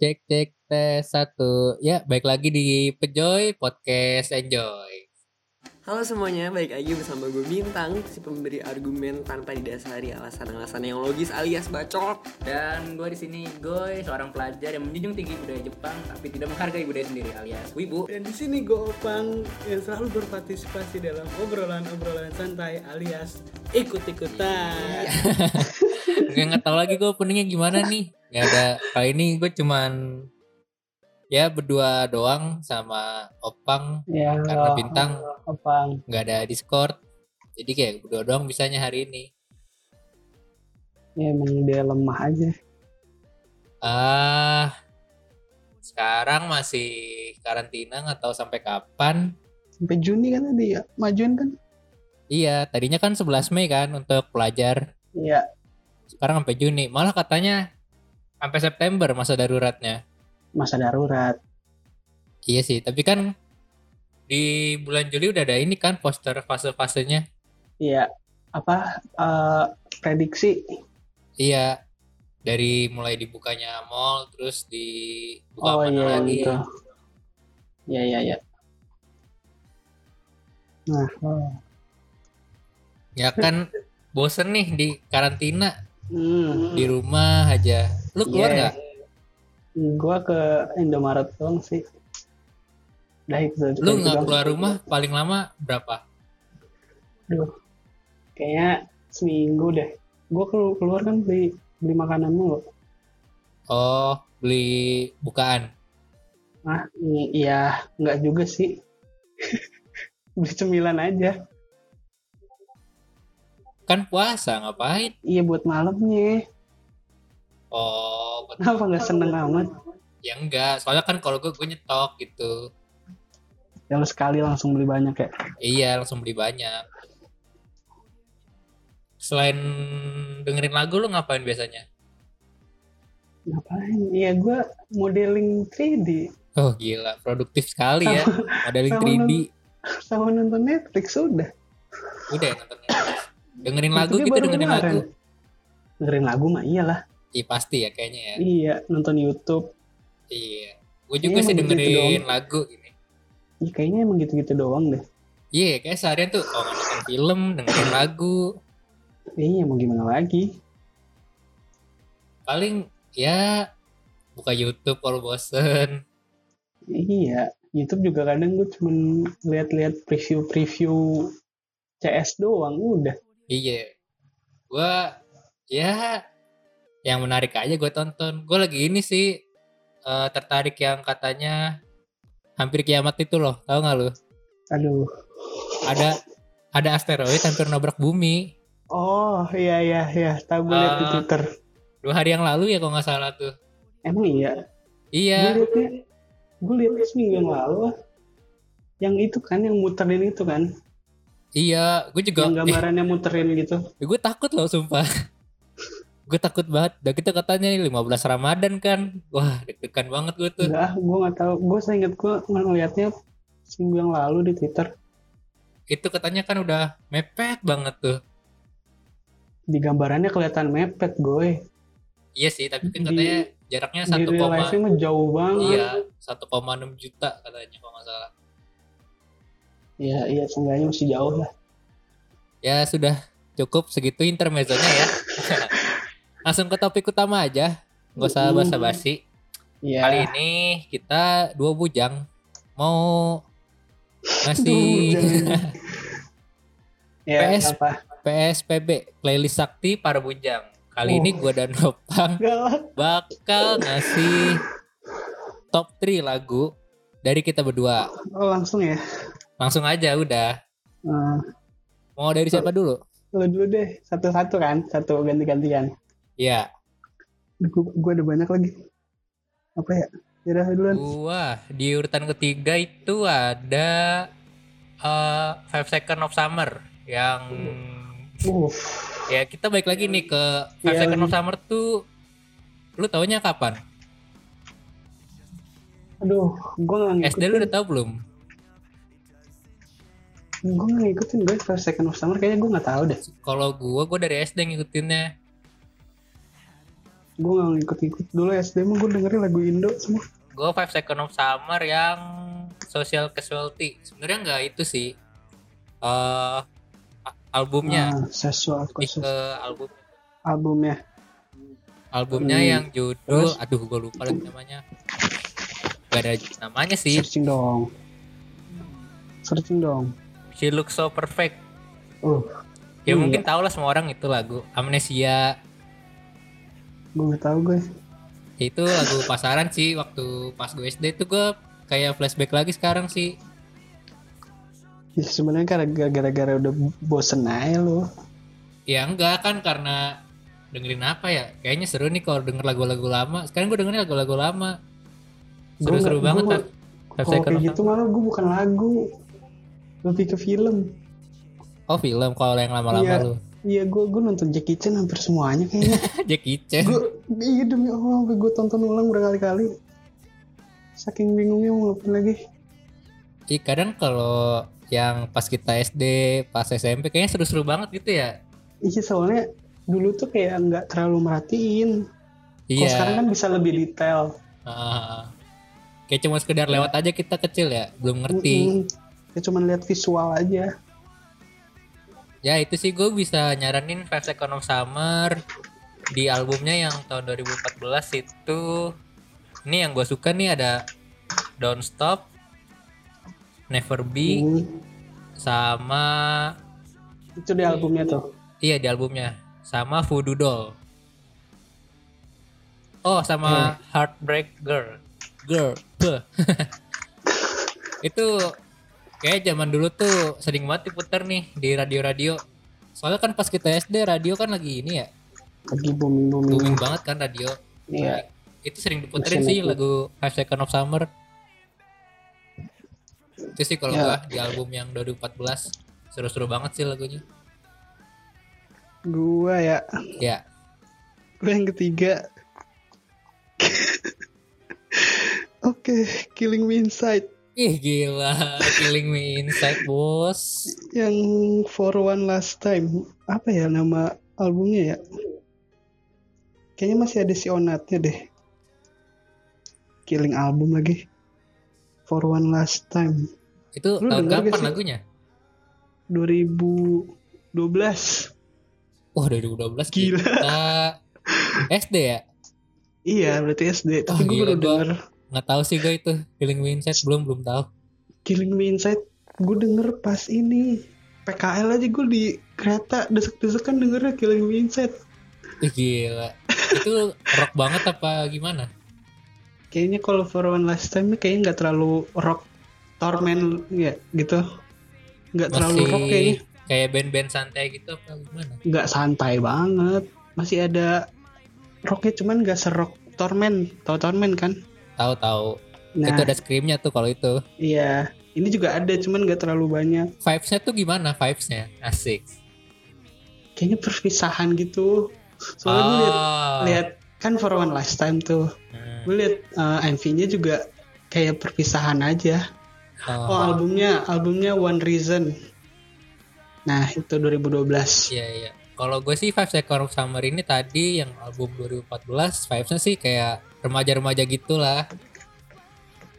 Cek cek tes satu. Ya, baik lagi di Pejoy Podcast Enjoy. Halo semuanya, balik lagi bersama gue Bintang Si pemberi argumen tanpa didasari alasan-alasan yang logis alias bacot Dan gue di sini gue seorang pelajar yang menjunjung tinggi budaya Jepang tapi tidak menghargai budaya sendiri alias wibu. Dan di sini gue Opang yang selalu berpartisipasi dalam obrolan-obrolan santai alias ikut-ikutan. Nggak nggak tahu lagi gue openingnya gimana nih. Nggak ada. Kali ini gue cuman ya berdua doang sama Opang Ya, karena Bintang Opang. nggak ada Discord. Jadi kayak berdua doang bisanya hari ini. Ya emang dia lemah aja. Ah, sekarang masih karantina nggak tahu sampai kapan. Sampai Juni kan tadi ya, majuan kan? Iya, tadinya kan 11 Mei kan untuk pelajar. Iya. Sekarang sampai Juni. Malah katanya sampai September masa daruratnya. Masa darurat. Iya sih, tapi kan di bulan Juli udah ada ini kan poster fase-fasenya. Iya. Apa eh, prediksi? Iya, dari mulai dibukanya mall terus dibuka Oh mana iya lagi. gitu. Iya iya iya. Nah, Ya kan bosen nih di karantina hmm. di rumah aja. Lu keluar Iya. nggak? Gua ke Indomaret doang sih. Udah itu. Lu itu nggak keluar rumah paling lama berapa? Aduh, kayaknya seminggu deh. Gue keluar, kan beli beli makanan mulu. Oh, beli bukaan. Ah, iya, nggak juga sih. beli cemilan aja. Kan puasa ngapain? Iya buat malamnya. Oh, buat- Kenapa nggak seneng amat? ya enggak. Soalnya kan kalau gue gue nyetok gitu. Ya lu sekali langsung beli banyak ya. Iya, langsung beli banyak. Selain dengerin lagu lu ngapain biasanya? Ngapain? Iya gue modeling 3D Oh gila, produktif sekali ya. Modeling sama 3D. sama nonton Netflix udah. Udah ya nonton Netflix. Dengerin lagu Itu gitu, dengerin kemarin. lagu. Dengerin lagu mah iyalah. Iya pasti ya kayaknya ya. Iya, nonton YouTube. Iya. Gue juga Iya, sih gitu dengerin doang. lagu gini. Ih, kayaknya emang gitu-gitu doang deh. Iya, kayak seharian tuh kalau nggak nonton film, dengerin lagu. Iya, mau gimana lagi? Paling ya buka YouTube kalau bosen. Iya, YouTube juga kadang gue cuman lihat-lihat preview-preview CS doang udah. Iya. Gua ya yang menarik aja gue tonton. Gue lagi ini sih eh, tertarik yang katanya hampir kiamat itu loh. Tahu nggak lu? Aduh. Ada ada asteroid hampir nabrak bumi. Oh, iya iya iya, tahu gue lihat di Ah. Twitter. Dua hari yang lalu ya kalau nggak salah tuh. Emang iya? Iya. Gue liatnya, gue liatnya seminggu yang lalu. Yang itu kan, yang muterin itu kan. Iya. Gue juga. Yang gambarannya muterin gitu. gue takut loh sumpah. Gue takut banget. Udah gitu katanya nih 15 Ramadan kan. Wah deg-degan banget gue tuh. Enggak, gue nggak tahu. Gue seinget gue ngeliatnya seminggu yang lalu di Twitter. Itu katanya kan udah mepet banget tuh. Di gambarannya kelihatan mepet, gue. Iya sih, tapi kan Di- katanya jaraknya Di 1, real life mah jauh banget. iya 1,6 juta katanya kalau nggak salah. Iya, iya, seenggaknya masih jauh lah. Ya sudah cukup segitu intermezzonya ya. Langsung ke topik utama aja. Nggak usah Hmm. basa-basi. Iya. Kali ini kita dua bujang mau ngasih Ya, PS. apa? PSPB playlist sakti para bujang. Kali Oh. ini gua dan Nopang bakal ngasih top 3 lagu dari kita berdua. Oh, langsung ya. Langsung aja udah. Eh, Mau dari siapa dulu? lu dulu deh, satu-satu kan, satu ganti-gantian. Ya, Gue gue ada banyak lagi. Apa ya? Yaudah duluan. gua di urutan ketiga itu ada eh, Five Second of Summer yang Uh, ya kita balik lagi nih ke Five Iya, Second of lagi. Summer tuh lu taunya kapan? aduh, gue gak ngikutin. SD lu udah tahu belum? Gue gak ngikutin gue First Second of Summer kayaknya gue gak tahu deh. Kalau gua gua dari SD ngikutinnya. Gue gak ngikut-ngikut. Dulu SD mah gue dengerin lagu Indo semua. Gue Five Second of Summer yang social casualty. Sebenarnya nggak itu sih. Eh a- albumnya. Ah, ke album. Albumnya. Albumnya Hmm. yang judul Terus? aduh gue lupa lagi namanya. Gak ada namanya sih. Searching dong. Searching dong. She Looks So Perfect. Oh ya Iya. mungkin tau lah semua orang itu lagu. Amnesia gue gak tahu gue itu lagu pasaran sih waktu pas gue SD itu gue kayak flashback lagi sekarang sih. Ya, sebenarnya karena gara-gara udah bosen aja lo ya enggak kan karena dengerin apa ya? Kayaknya seru nih kalau denger lagu-lagu lama. Sekarang gue dengerin lagu-lagu lama. Seru-seru banget gua- kan kalau kayak gitu malah gue bukan lagu. Lebih ke film. Oh film kalau yang lama-lama Iya. lu iya gue gue nonton Jackie Chan hampir semuanya kayaknya. Jackie Chan. Gue iya demi Allah gue tonton ulang berkali-kali. Saking bingungnya mau ngapain lagi. Ih, kadang kalau yang pas kita SD pas SMP kayaknya seru-seru banget gitu ya. Iya soalnya dulu tuh kayak nggak terlalu merhatiin. Iya. sekarang kan bisa lebih detail. Ah. kayak cuma sekedar lewat aja kita kecil ya belum ngerti. Mm-mm. ya cuman lihat visual aja ya itu sih gue bisa nyaranin Five Second of Summer di albumnya yang tahun 2014 itu. Ini yang gue suka nih ada Don't Stop Never Be Hmm. sama itu di albumnya tuh. Iya di albumnya. Sama Voodoo Doll. Oh sama Heartbreak Girl. Girl. Itu kayak zaman dulu tuh sering banget diputer nih di radio-radio. Soalnya kan pas kita SD radio kan lagi ini ya. Lagi booming booming booming banget kan radio. Iya. Itu sering diputerin sih itu. lagu Five Second of Summer. Itu sih kalau gua di album yang 2014 seru-seru banget sih lagunya. Gua ya. Ya. Gua yang ketiga. Oke Killing Me Inside ih gila. Killing Me Inside bos. Yang For One Last Time apa ya nama albumnya ya? Kayaknya masih ada si Onatnya deh. Killing album lagi. For One Last Time. Itu Lu tahun gak kapan sih? lagunya? 2012 wah 2012 Gila. kita. SD ya? Iya berarti SD tapi Oh, gue baru denger nggak tahu sih gue itu Killing Me Inside belum belum tahu. Killing Me Inside gue denger pas ini. PKL aja gue di kereta desek-desekan dengernya Killing Me Inside ih gila. Itu rock banget apa gimana? Kayaknya kalau For One Last Time kayaknya nggak terlalu rock torment ya gitu. Nggak terlalu rock kayaknya. kayak band-band santai gitu apa gimana? Nggak santai banget. Masih ada rocknya cuman nggak serok torment. Tau torment kan tahu tahu nah. Itu ada screamnya tuh kalau itu. Iya. Ini juga ada cuman nggak terlalu banyak. Vibesnya tuh gimana? Vibesnya? Asik. Kayaknya perpisahan gitu. Soalnya Oh. liat kan For One Last Time tuh. Hmm. gue liat uh, MV-nya juga kayak perpisahan aja. Oh, oh albumnya albumnya One Reason. Nah itu 2012 iya iya. Kalau gue sih Five Second of Summer ini tadi yang album 2014 vibesnya sih kayak remaja-remaja gitulah.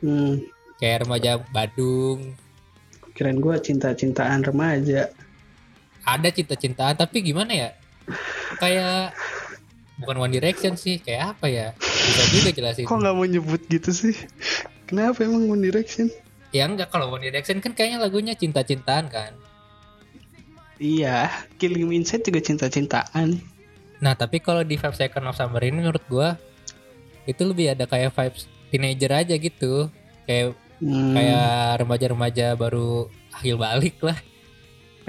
Hmm, kayak remaja Badung. Kirain gue cinta-cintaan remaja. Ada cinta-cintaan tapi gimana ya? Kayak bukan One Direction sih kayak apa ya? Bisa juga jelasin. Kok nggak mau nyebut gitu sih? Kenapa emang One Direction? Ya enggak kalau One Direction kan kayaknya lagunya cinta-cintaan kan. Iya Killing Me Inside juga cinta-cintaan. Nah tapi kalau di Five Second of Summer ini menurut gue itu lebih ada kayak vibes teenager aja gitu. Kayak Hmm, kayak remaja-remaja baru akhir balik lah.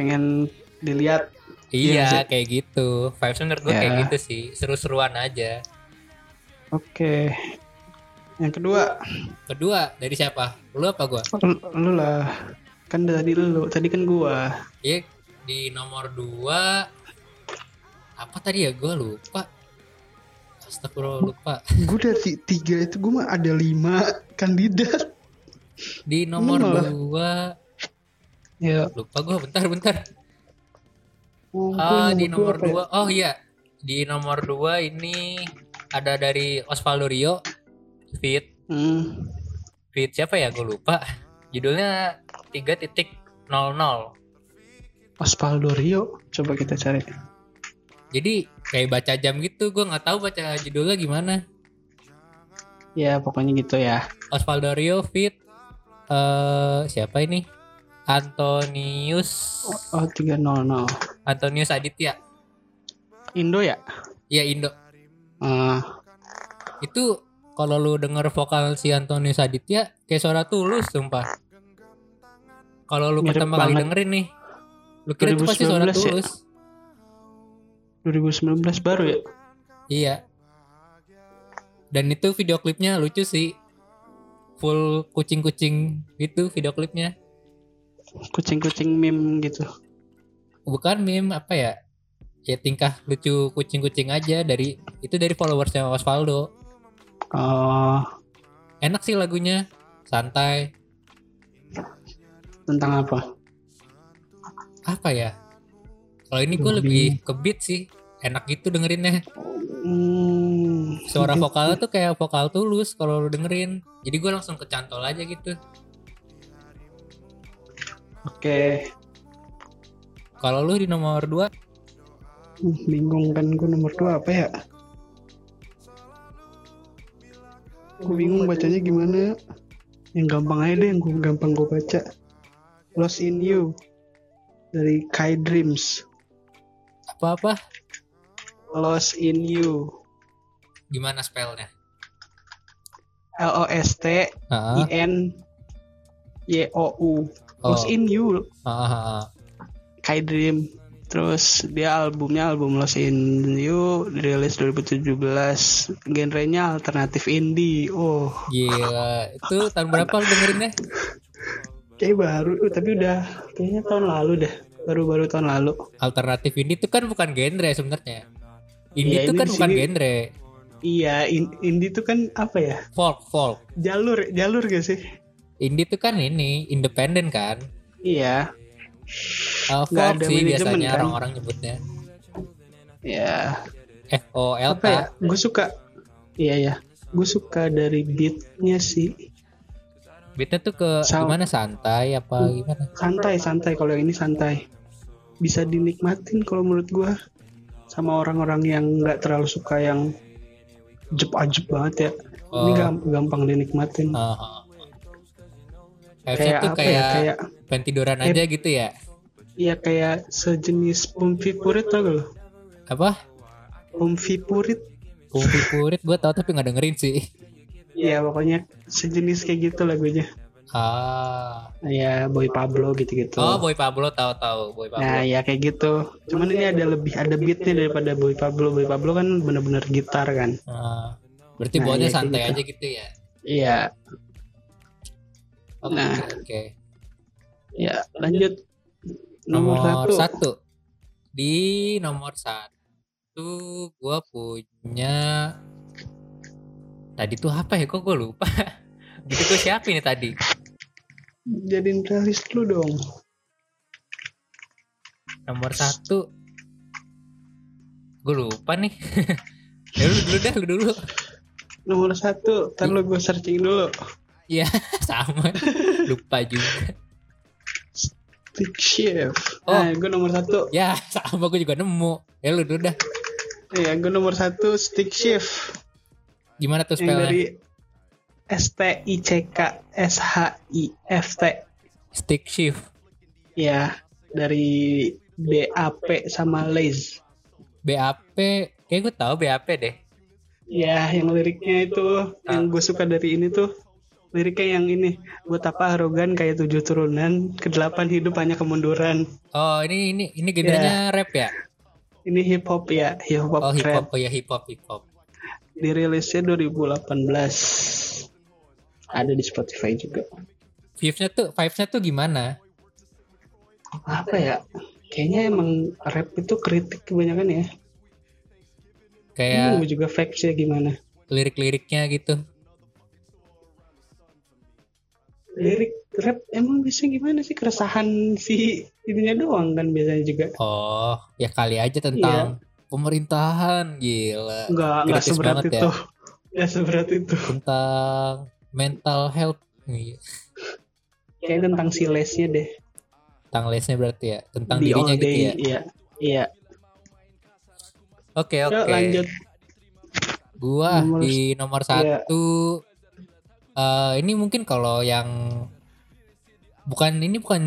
Pengen dilihat. Iya Iya, kayak gitu. Vibes menurut gue Ya. kayak gitu sih. Seru-seruan aja. Oke. Yang kedua. Kedua dari siapa? Lu apa gue lu, lu lah. Kan tadi lu. Tadi kan gua. Iya di nomor 2 apa tadi ya? Gue lupa Astagfirullah lupa. Gue dari tiga itu gue mah ada lima kandidat. Di nomor. 2 ya. Lupa gue bentar bentar. Oh, ah di nomor dua. apa ya? 2 oh iya. Di nomor 2 ini ada dari Osvaldo Rio. Feat Hmm. feat siapa ya? Gue lupa. Judulnya 3.00 Osvaldo Rio. Coba kita cari. Jadi kayak baca jam gitu gue nggak tahu baca judulnya gimana Ya pokoknya gitu ya. Osvaldo Rio feat eh siapa ini Antonius Oh 300. Antonius Aditya Indo ya? ya Indo Ah, itu kalau lu denger vokal si Antonius Aditya kayak suara tulus sumpah kalau lu Mirip pertama kali banget. dengerin nih lu kira itu pasti suara 2019 ya? Tulus 2019 baru ya? iya. Dan itu video klipnya lucu sih. Full kucing-kucing gitu video klipnya. Kucing-kucing meme gitu. bukan meme apa ya? Ya tingkah lucu kucing-kucing aja dari itu dari followersnya Osvaldo. Oh, enak sih lagunya. Santai. Tentang apa? apa ya kalau ini gue Lebih- ke beat sih enak gitu dengerinnya Hmm, suara gitu. vokalnya tuh kayak vokal tulus kalau lu dengerin jadi gue langsung kecantol aja gitu Oke, kalau lu di nomor 2 Hmm, bingung kan gue nomor dua apa ya? Gue bingung bacanya gimana. Yang gampang aja deh, yang gampang gue baca. Lost in You dari Kai Dreams. Apa-apa Lost in You. gimana spellnya L O S T I. N Y O U. Oh. Lost in You. Kai Dream. Terus dia albumnya album Lost in You dirilis 2017. Genrenya alternatif indie. Oh, gila itu tahun berapa lu dengerinnya kayak baru tapi udah kayaknya tahun lalu dah. Baru-baru tahun lalu. alternatif indie itu kan bukan genre sebenarnya indie Iya, itu ini kan di bukan sini- genre Iya, in- indie tuh kan apa ya? folk folk Jalur, jalur gak sih? indie itu kan ini independen kan Iya, Uh, folk ada sih biasanya kan? orang-orang nyebutnya ya. F O L K ya? Gue suka. Iya ya. Gue suka dari beatnya sih. beatnya tuh ke Sound- gimana santai apa gimana Santai, santai. Kalau yang ini santai. Bisa dinikmatin kalau menurut gue. Sama orang-orang yang nggak terlalu suka yang jep-ajep banget ya. Ini Oh. gam- gampang dinikmatin. Uh, uh. Vibes-nya kayak tuh apa kayak, ya? Kayak pengen tiduran aja gitu ya Iya kayak sejenis Pumpi Purit tau gak lo? apa Pumpi Purit Pumpi Purit gue tau tapi nggak dengerin sih Iya pokoknya sejenis kayak gitu lagunya ah. Ya Boy Pablo gitu-gitu. Oh Boy Pablo tahu tahu Boy Pablo. Nah ya kayak gitu. Cuman ini ada lebih ada beatnya daripada Boy Pablo. Boy Pablo kan bener-bener gitar kan. Ah, berarti Nah, bawaannya kayak santai gitu. aja gitu ya? Iya. Oke Nah. oke Ya lanjut. Nomor, Nomor, satu, satu. di nomor satu gue punya tadi tuh apa ya? Kok gue lupa? Gitu gue siapin nih tadi Jadiin playlist lu dong. Nomor satu. Gue lupa nih. Ya lu dulu dah lu dulu. Nomor satu Ntar lu gue searching dulu. Iya sama. Lupa juga. Stick Shift. Oh. Nah gue nomor satu. Ya sama gue juga nemu. Ya lu dulu dah. Iya gue nomor satu Stick Shift. Gimana tuh Yang spellnya? dari S T I C K S H I F T. Stick shift. Ya dari BAP sama Laze BAP kayak gue tahu BAP deh. Ya, yang liriknya itu yang gue suka dari ini tuh liriknya yang ini. Buat apa arogan kayak tujuh turunan kedelapan hidup hanya kemunduran. Oh ini ini ini genrenya rap ya? Ini hip hop ya hip hop oh hip hop oh ya hip hop hip hop. Dirilisnya 2018 ada di Spotify juga. Vibes-nya tuh vibes-nya tuh gimana? Apa ya? Kayaknya emang rap itu kritik kebanyakan ya. Kayak Bingung juga vibes ya gimana. Lirik-liriknya gitu. Lirik rap emang bisa gimana sih? Keresahan si ininya doang kan biasanya juga. Oh ya kali aja tentang pemerintahan. Gila. Enggak, enggak seberat ya. itu. Ya. seberat itu. tentang mental health nih Kayak tentang si lesnya deh. tentang lesnya berarti ya tentang Di dirinya gitu ya Iya. Iya. oke Yuk, oke lanjut. gua Nomor- di nomor iya. satu eh, ini mungkin kalau yang bukan ini bukan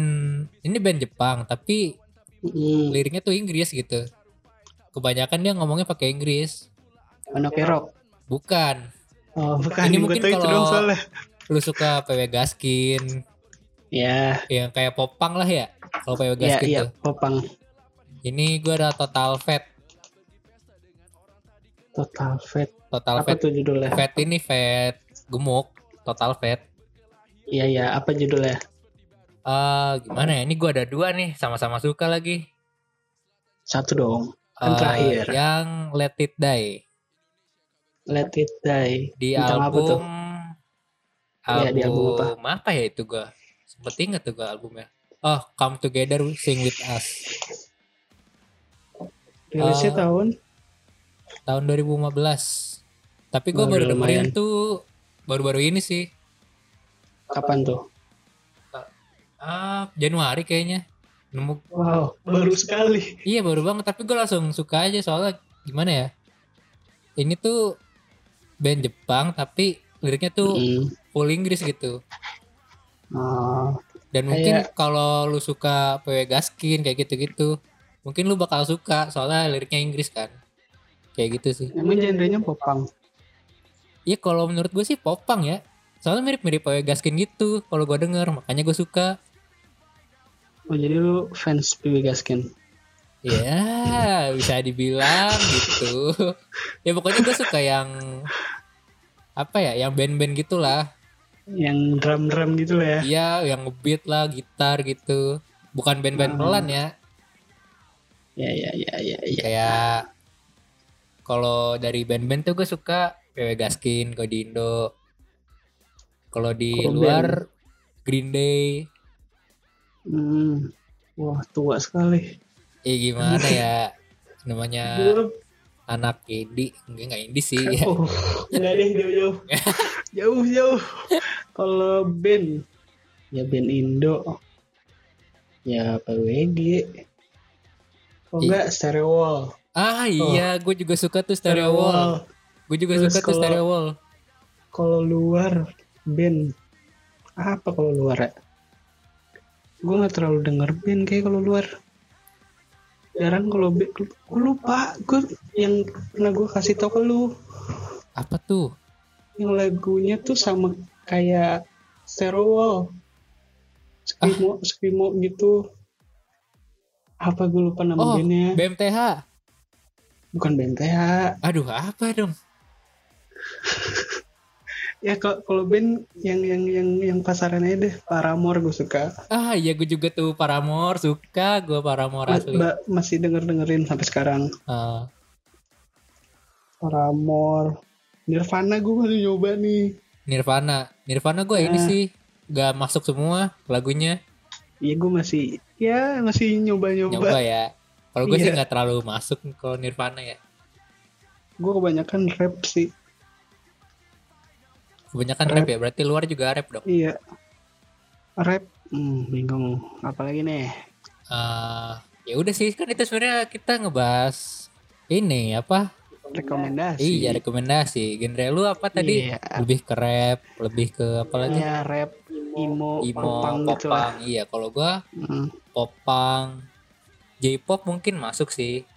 ini band Jepang tapi Hmm. liriknya tuh Inggris gitu kebanyakan dia ngomongnya pakai Inggris Ono Kerok. bukan Oh, bukan. Ini mungkin kalau- lu suka PW Gaskin Ya, yang kayak popang lah ya kalau PW iya, Gaskin iya, tuh popang. ini gua ada Total Fat Total Fat. Total Apa Fat tuh judulnya? Fat ini fat gemuk Total Fat Iya, iya, apa judulnya? Eh gimana ya ini gua ada dua nih sama-sama suka lagi Satu dong. Kan Eh, terakhir. yang Let It Die Let It Die. di Tentang apa tuh? album Iya, di album apa? apa ya itu gua sempet inget tuh gua albumnya oh Come Together Sing With Us Rilisnya Eh, tahun tahun 2015 tapi gua Oh, baru dengerin tuh baru-baru ini sih kapan tuh? ah Januari kayaknya nemu Wow, baru sekali. iya baru banget tapi gue langsung suka aja soalnya gimana ya ini tuh band Jepang tapi liriknya tuh Mm. full Inggris gitu Oh, dan mungkin Kayak- kalau lu suka PW Gaskin kayak gitu-gitu mungkin lu bakal suka soalnya liriknya Inggris kan kayak gitu sih emang genrenya popang. iya kalau menurut gue sih popang ya soalnya mirip-mirip PW Gaskin gitu kalau gue denger makanya gue suka Oh, jadi lu fans PW Gaskin. Ya bisa dibilang gitu ya pokoknya gue suka yang apa ya yang band-band gitulah Yang drum-drum gitu lah ya. Iya, yang ngebeat lah, gitar gitu. Bukan band-band Hmm. pelan ya. Ya, ya, ya, ya, ya. Kayak kalau dari band-band tuh gue suka PW Gaskin, kalau di Indo. Kalau di Kalau luar Green Day. Hmm. Wah, tua sekali. Eh gimana ya? Namanya anak indie, enggak enggak indie sih ya. Oh, enggak deh jauh-jauh. Jauh-jauh. Kalau band ya band Indo. Ya PWG. Kalau Ih. enggak Stereo Wall. Ah iya, gue juga suka tuh Stereo Wall. Gue juga Terus suka tuh kalau- Stereo Wall. Kalau luar band apa kalau luar ya? Gue nggak terlalu denger band kayak kalau luar. Jarang kalau gue lupa. Gue yang pernah gue kasih tau ke lu, Apa tuh? yang lagunya tuh sama kayak Stereo Wall. Screamo, Screamo gitu. Apa gue lupa nama Oh, bandnya? BMTH. Bukan BMTH. Aduh, apa dong? Ya kalau band yang yang yang yang pasaran aja deh. Paramore gue suka. Ah iya gue juga tuh Paramore suka gue Paramore Ma- asli. ba- masih denger dengerin sampai sekarang. Ah, Paramore. Nirvana gue baru nyoba nih. Nirvana, Nirvana gue ini Ah. sih gak masuk semua lagunya Iya gue masih ya masih nyoba-nyoba. nyoba ya. Kalau gue sih Iya. nggak terlalu masuk kalau Nirvana ya. Gue kebanyakan rap sih. Kebanyakan Rap. rap ya, berarti luar juga rap dong. Iya. Rap. Hmm, bingung. Apalagi nih? Ah, ya udah sih kan itu sebenarnya kita ngebahas ini apa? Rekomendasi. Iya rekomendasi. Genre lu apa tadi? Iya. Lebih ke rap, lebih ke apa lagi? Iya, rap, emo, Imo, popang gitu lah. popang. Iya, kalau gua Hmm. popang, J-pop mungkin masuk sih.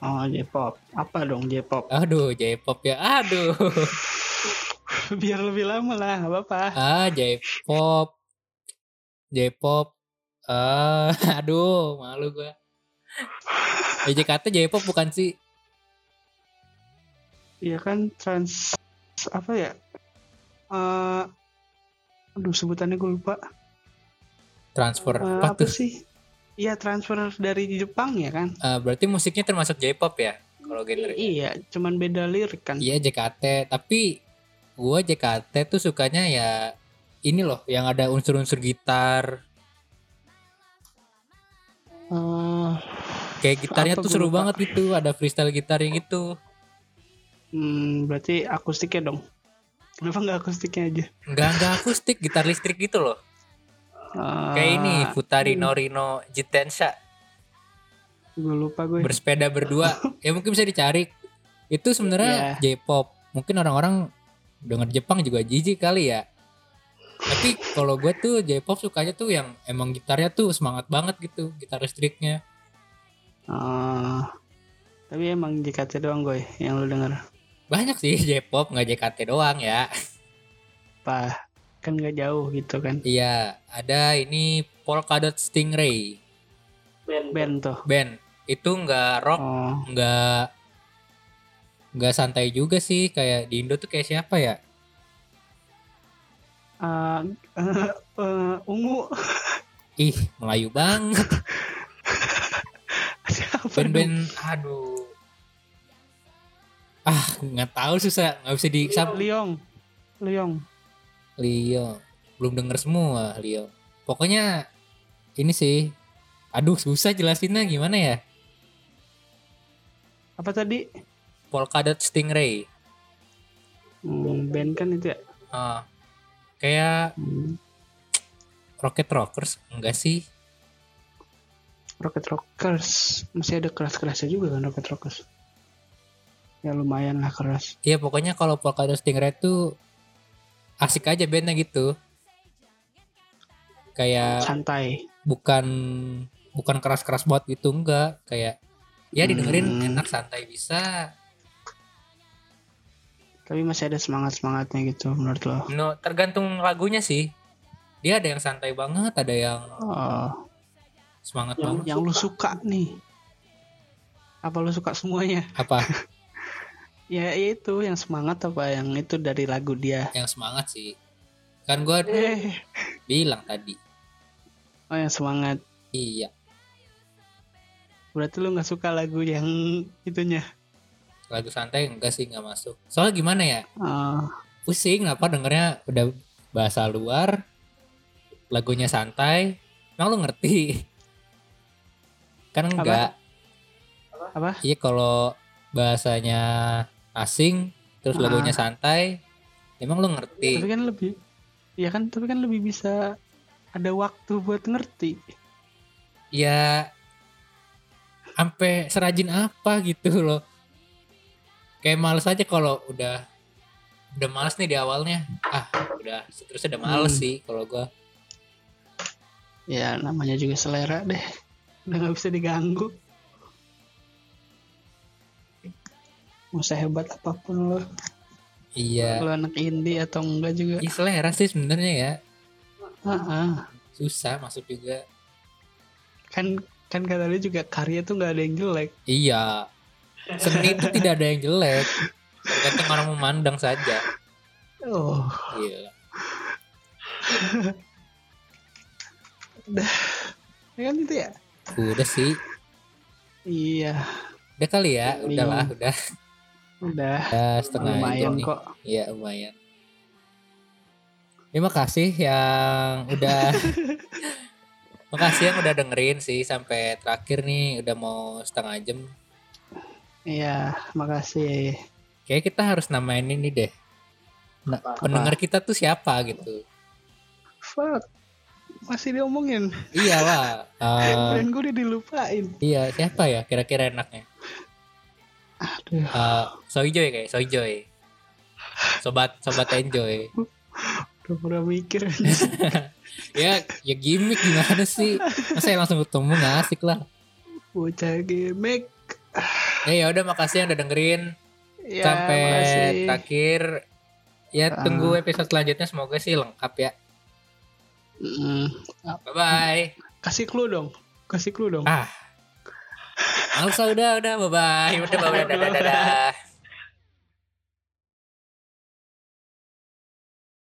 Oh, J-pop. Apa dong J-pop? Aduh, J-pop ya. Aduh. Biar lebih lama lah, nggak apa-apa. Ah, J-pop. J-pop. Ah, aduh, malu gua. Eh, JKT J-pop bukan sih? Iya kan trans apa ya? Eh, aduh sebutannya gue lupa. Transfer Eh, apa apa tuh? sih? Iya transfer dari Jepang ya kan? Ah, berarti musiknya termasuk J-pop ya? Kalau genre. Iya, cuman beda lirik kan. Iya JKT, tapi gua JKT tuh sukanya ya ini loh yang ada unsur-unsur gitar. Eh, kayak gitarnya tuh seru lupa. banget gitu ada freestyle gitarnya gitu Hmm, berarti akustiknya dong. Kenapa nggak akustiknya aja? nggak nggak akustik gitar listrik gitu loh kayak ini Futari Norino Jitensha Gue lupa gue. bersepeda berdua ya mungkin bisa dicari itu sebenarnya J-pop mungkin orang-orang denger Jepang juga jijik kali ya tapi kalau gue tuh J-pop sukanya tuh yang emang gitarnya tuh semangat banget gitu gitar listriknya Ah, tapi emang JKT doang gue yang lu denger. banyak sih J-pop nggak JKT doang ya Apa? Kan nggak jauh gitu kan. iya ada ini Polkadot Stingray Band tuh. band itu nggak rock Oh, nggak santai juga sih kayak di Indo tuh kayak siapa ya? Ah, eh, eh, ungu. ih Melayu banget. Band-band aduh. Ah nggak tahu susah. Nggak bisa di Liong. Liong. Leo belum denger semua Leo pokoknya ini sih. Aduh susah jelasinnya. Gimana ya? Apa tadi? Polkadot Stingray Hmm, band kan itu ya. Ah, kayak Hmm, Rocket Rockers enggak sih Rocket Rockers. Masih ada keras-kerasnya juga kan Rocket Rockers. Ya lumayan lah keras. Iya pokoknya kalau Polkadot Stingray tuh asik aja bandnya gitu kayak Santai. bukan bukan keras-keras banget gitu enggak kayak ya didengerin Hmm. enak santai bisa Tapi masih ada semangat-semangatnya gitu menurut lo. no tergantung lagunya sih dia ada yang santai banget ada yang Oh, semangat yang, banget yang lu suka nih. Apa lu suka semuanya? apa Ya, ya itu yang semangat apa yang itu dari lagu dia. yang semangat sih kan gua Eh, bilang tadi oh yang semangat. iya Berarti lu nggak suka lagu yang itunya. Lagu santai enggak sih nggak masuk. Soalnya gimana ya? Oh, pusing apa dengernya udah bahasa luar lagunya santai. Emang lu ngerti? Kan enggak. Apa? iya kalau bahasanya asing terus Ah. lagunya santai emang lu ngerti? Tapi kan lebih Ya kan, tapi kan lebih bisa ada waktu buat ngerti. ya sampai serajin apa gitu loh kayak males aja kalau udah udah males nih di awalnya ah udah seterusnya udah males Hmm. sih kalau gua Ya namanya juga selera deh. Udah nggak bisa diganggu. Mau sehebat apa pun lo, iya lo anak indie atau enggak juga. Iya selera sih sebenarnya ya Ah, ah. susah masuk juga Kan kan kata dia juga karya tuh nggak ada yang jelek. iya seni itu tidak ada yang jelek. Tergantung orang memandang saja. Oh, iya. Ya kan itu ya? udah sih. Iya, udah kali ya? Udahlah udah. Udah. udah setengah jam Lumayan nih. kok. iya lumayan. Terima kasih yang udah makasih yang udah dengerin sih sampai terakhir nih. Udah mau setengah jam Iya, makasih. kayak kita harus namain ini deh nah, pendengar kita tuh siapa gitu Fuck. Masih diomongin. iya lah Eh, Brand gue udah dilupain. iya siapa ya kira-kira enaknya Aduh. Eh, Soyjoy kayak Soyjoy sobat sobat enjoy Udah pernah mikir. ya ya gimmick gimana sih masa yang langsung ketemu nggak asik lah Bocah gemek. Eh ya udah makasih yang udah dengerin. Ya, sampai makasih. terakhir. Ya Ah. tunggu episode selanjutnya. Semoga sih lengkap ya. Mm, bye bye kasih clue dong. Kasih clue dong. ah. Males lah, udah udah. Bye bye udah bye udah dadah dadah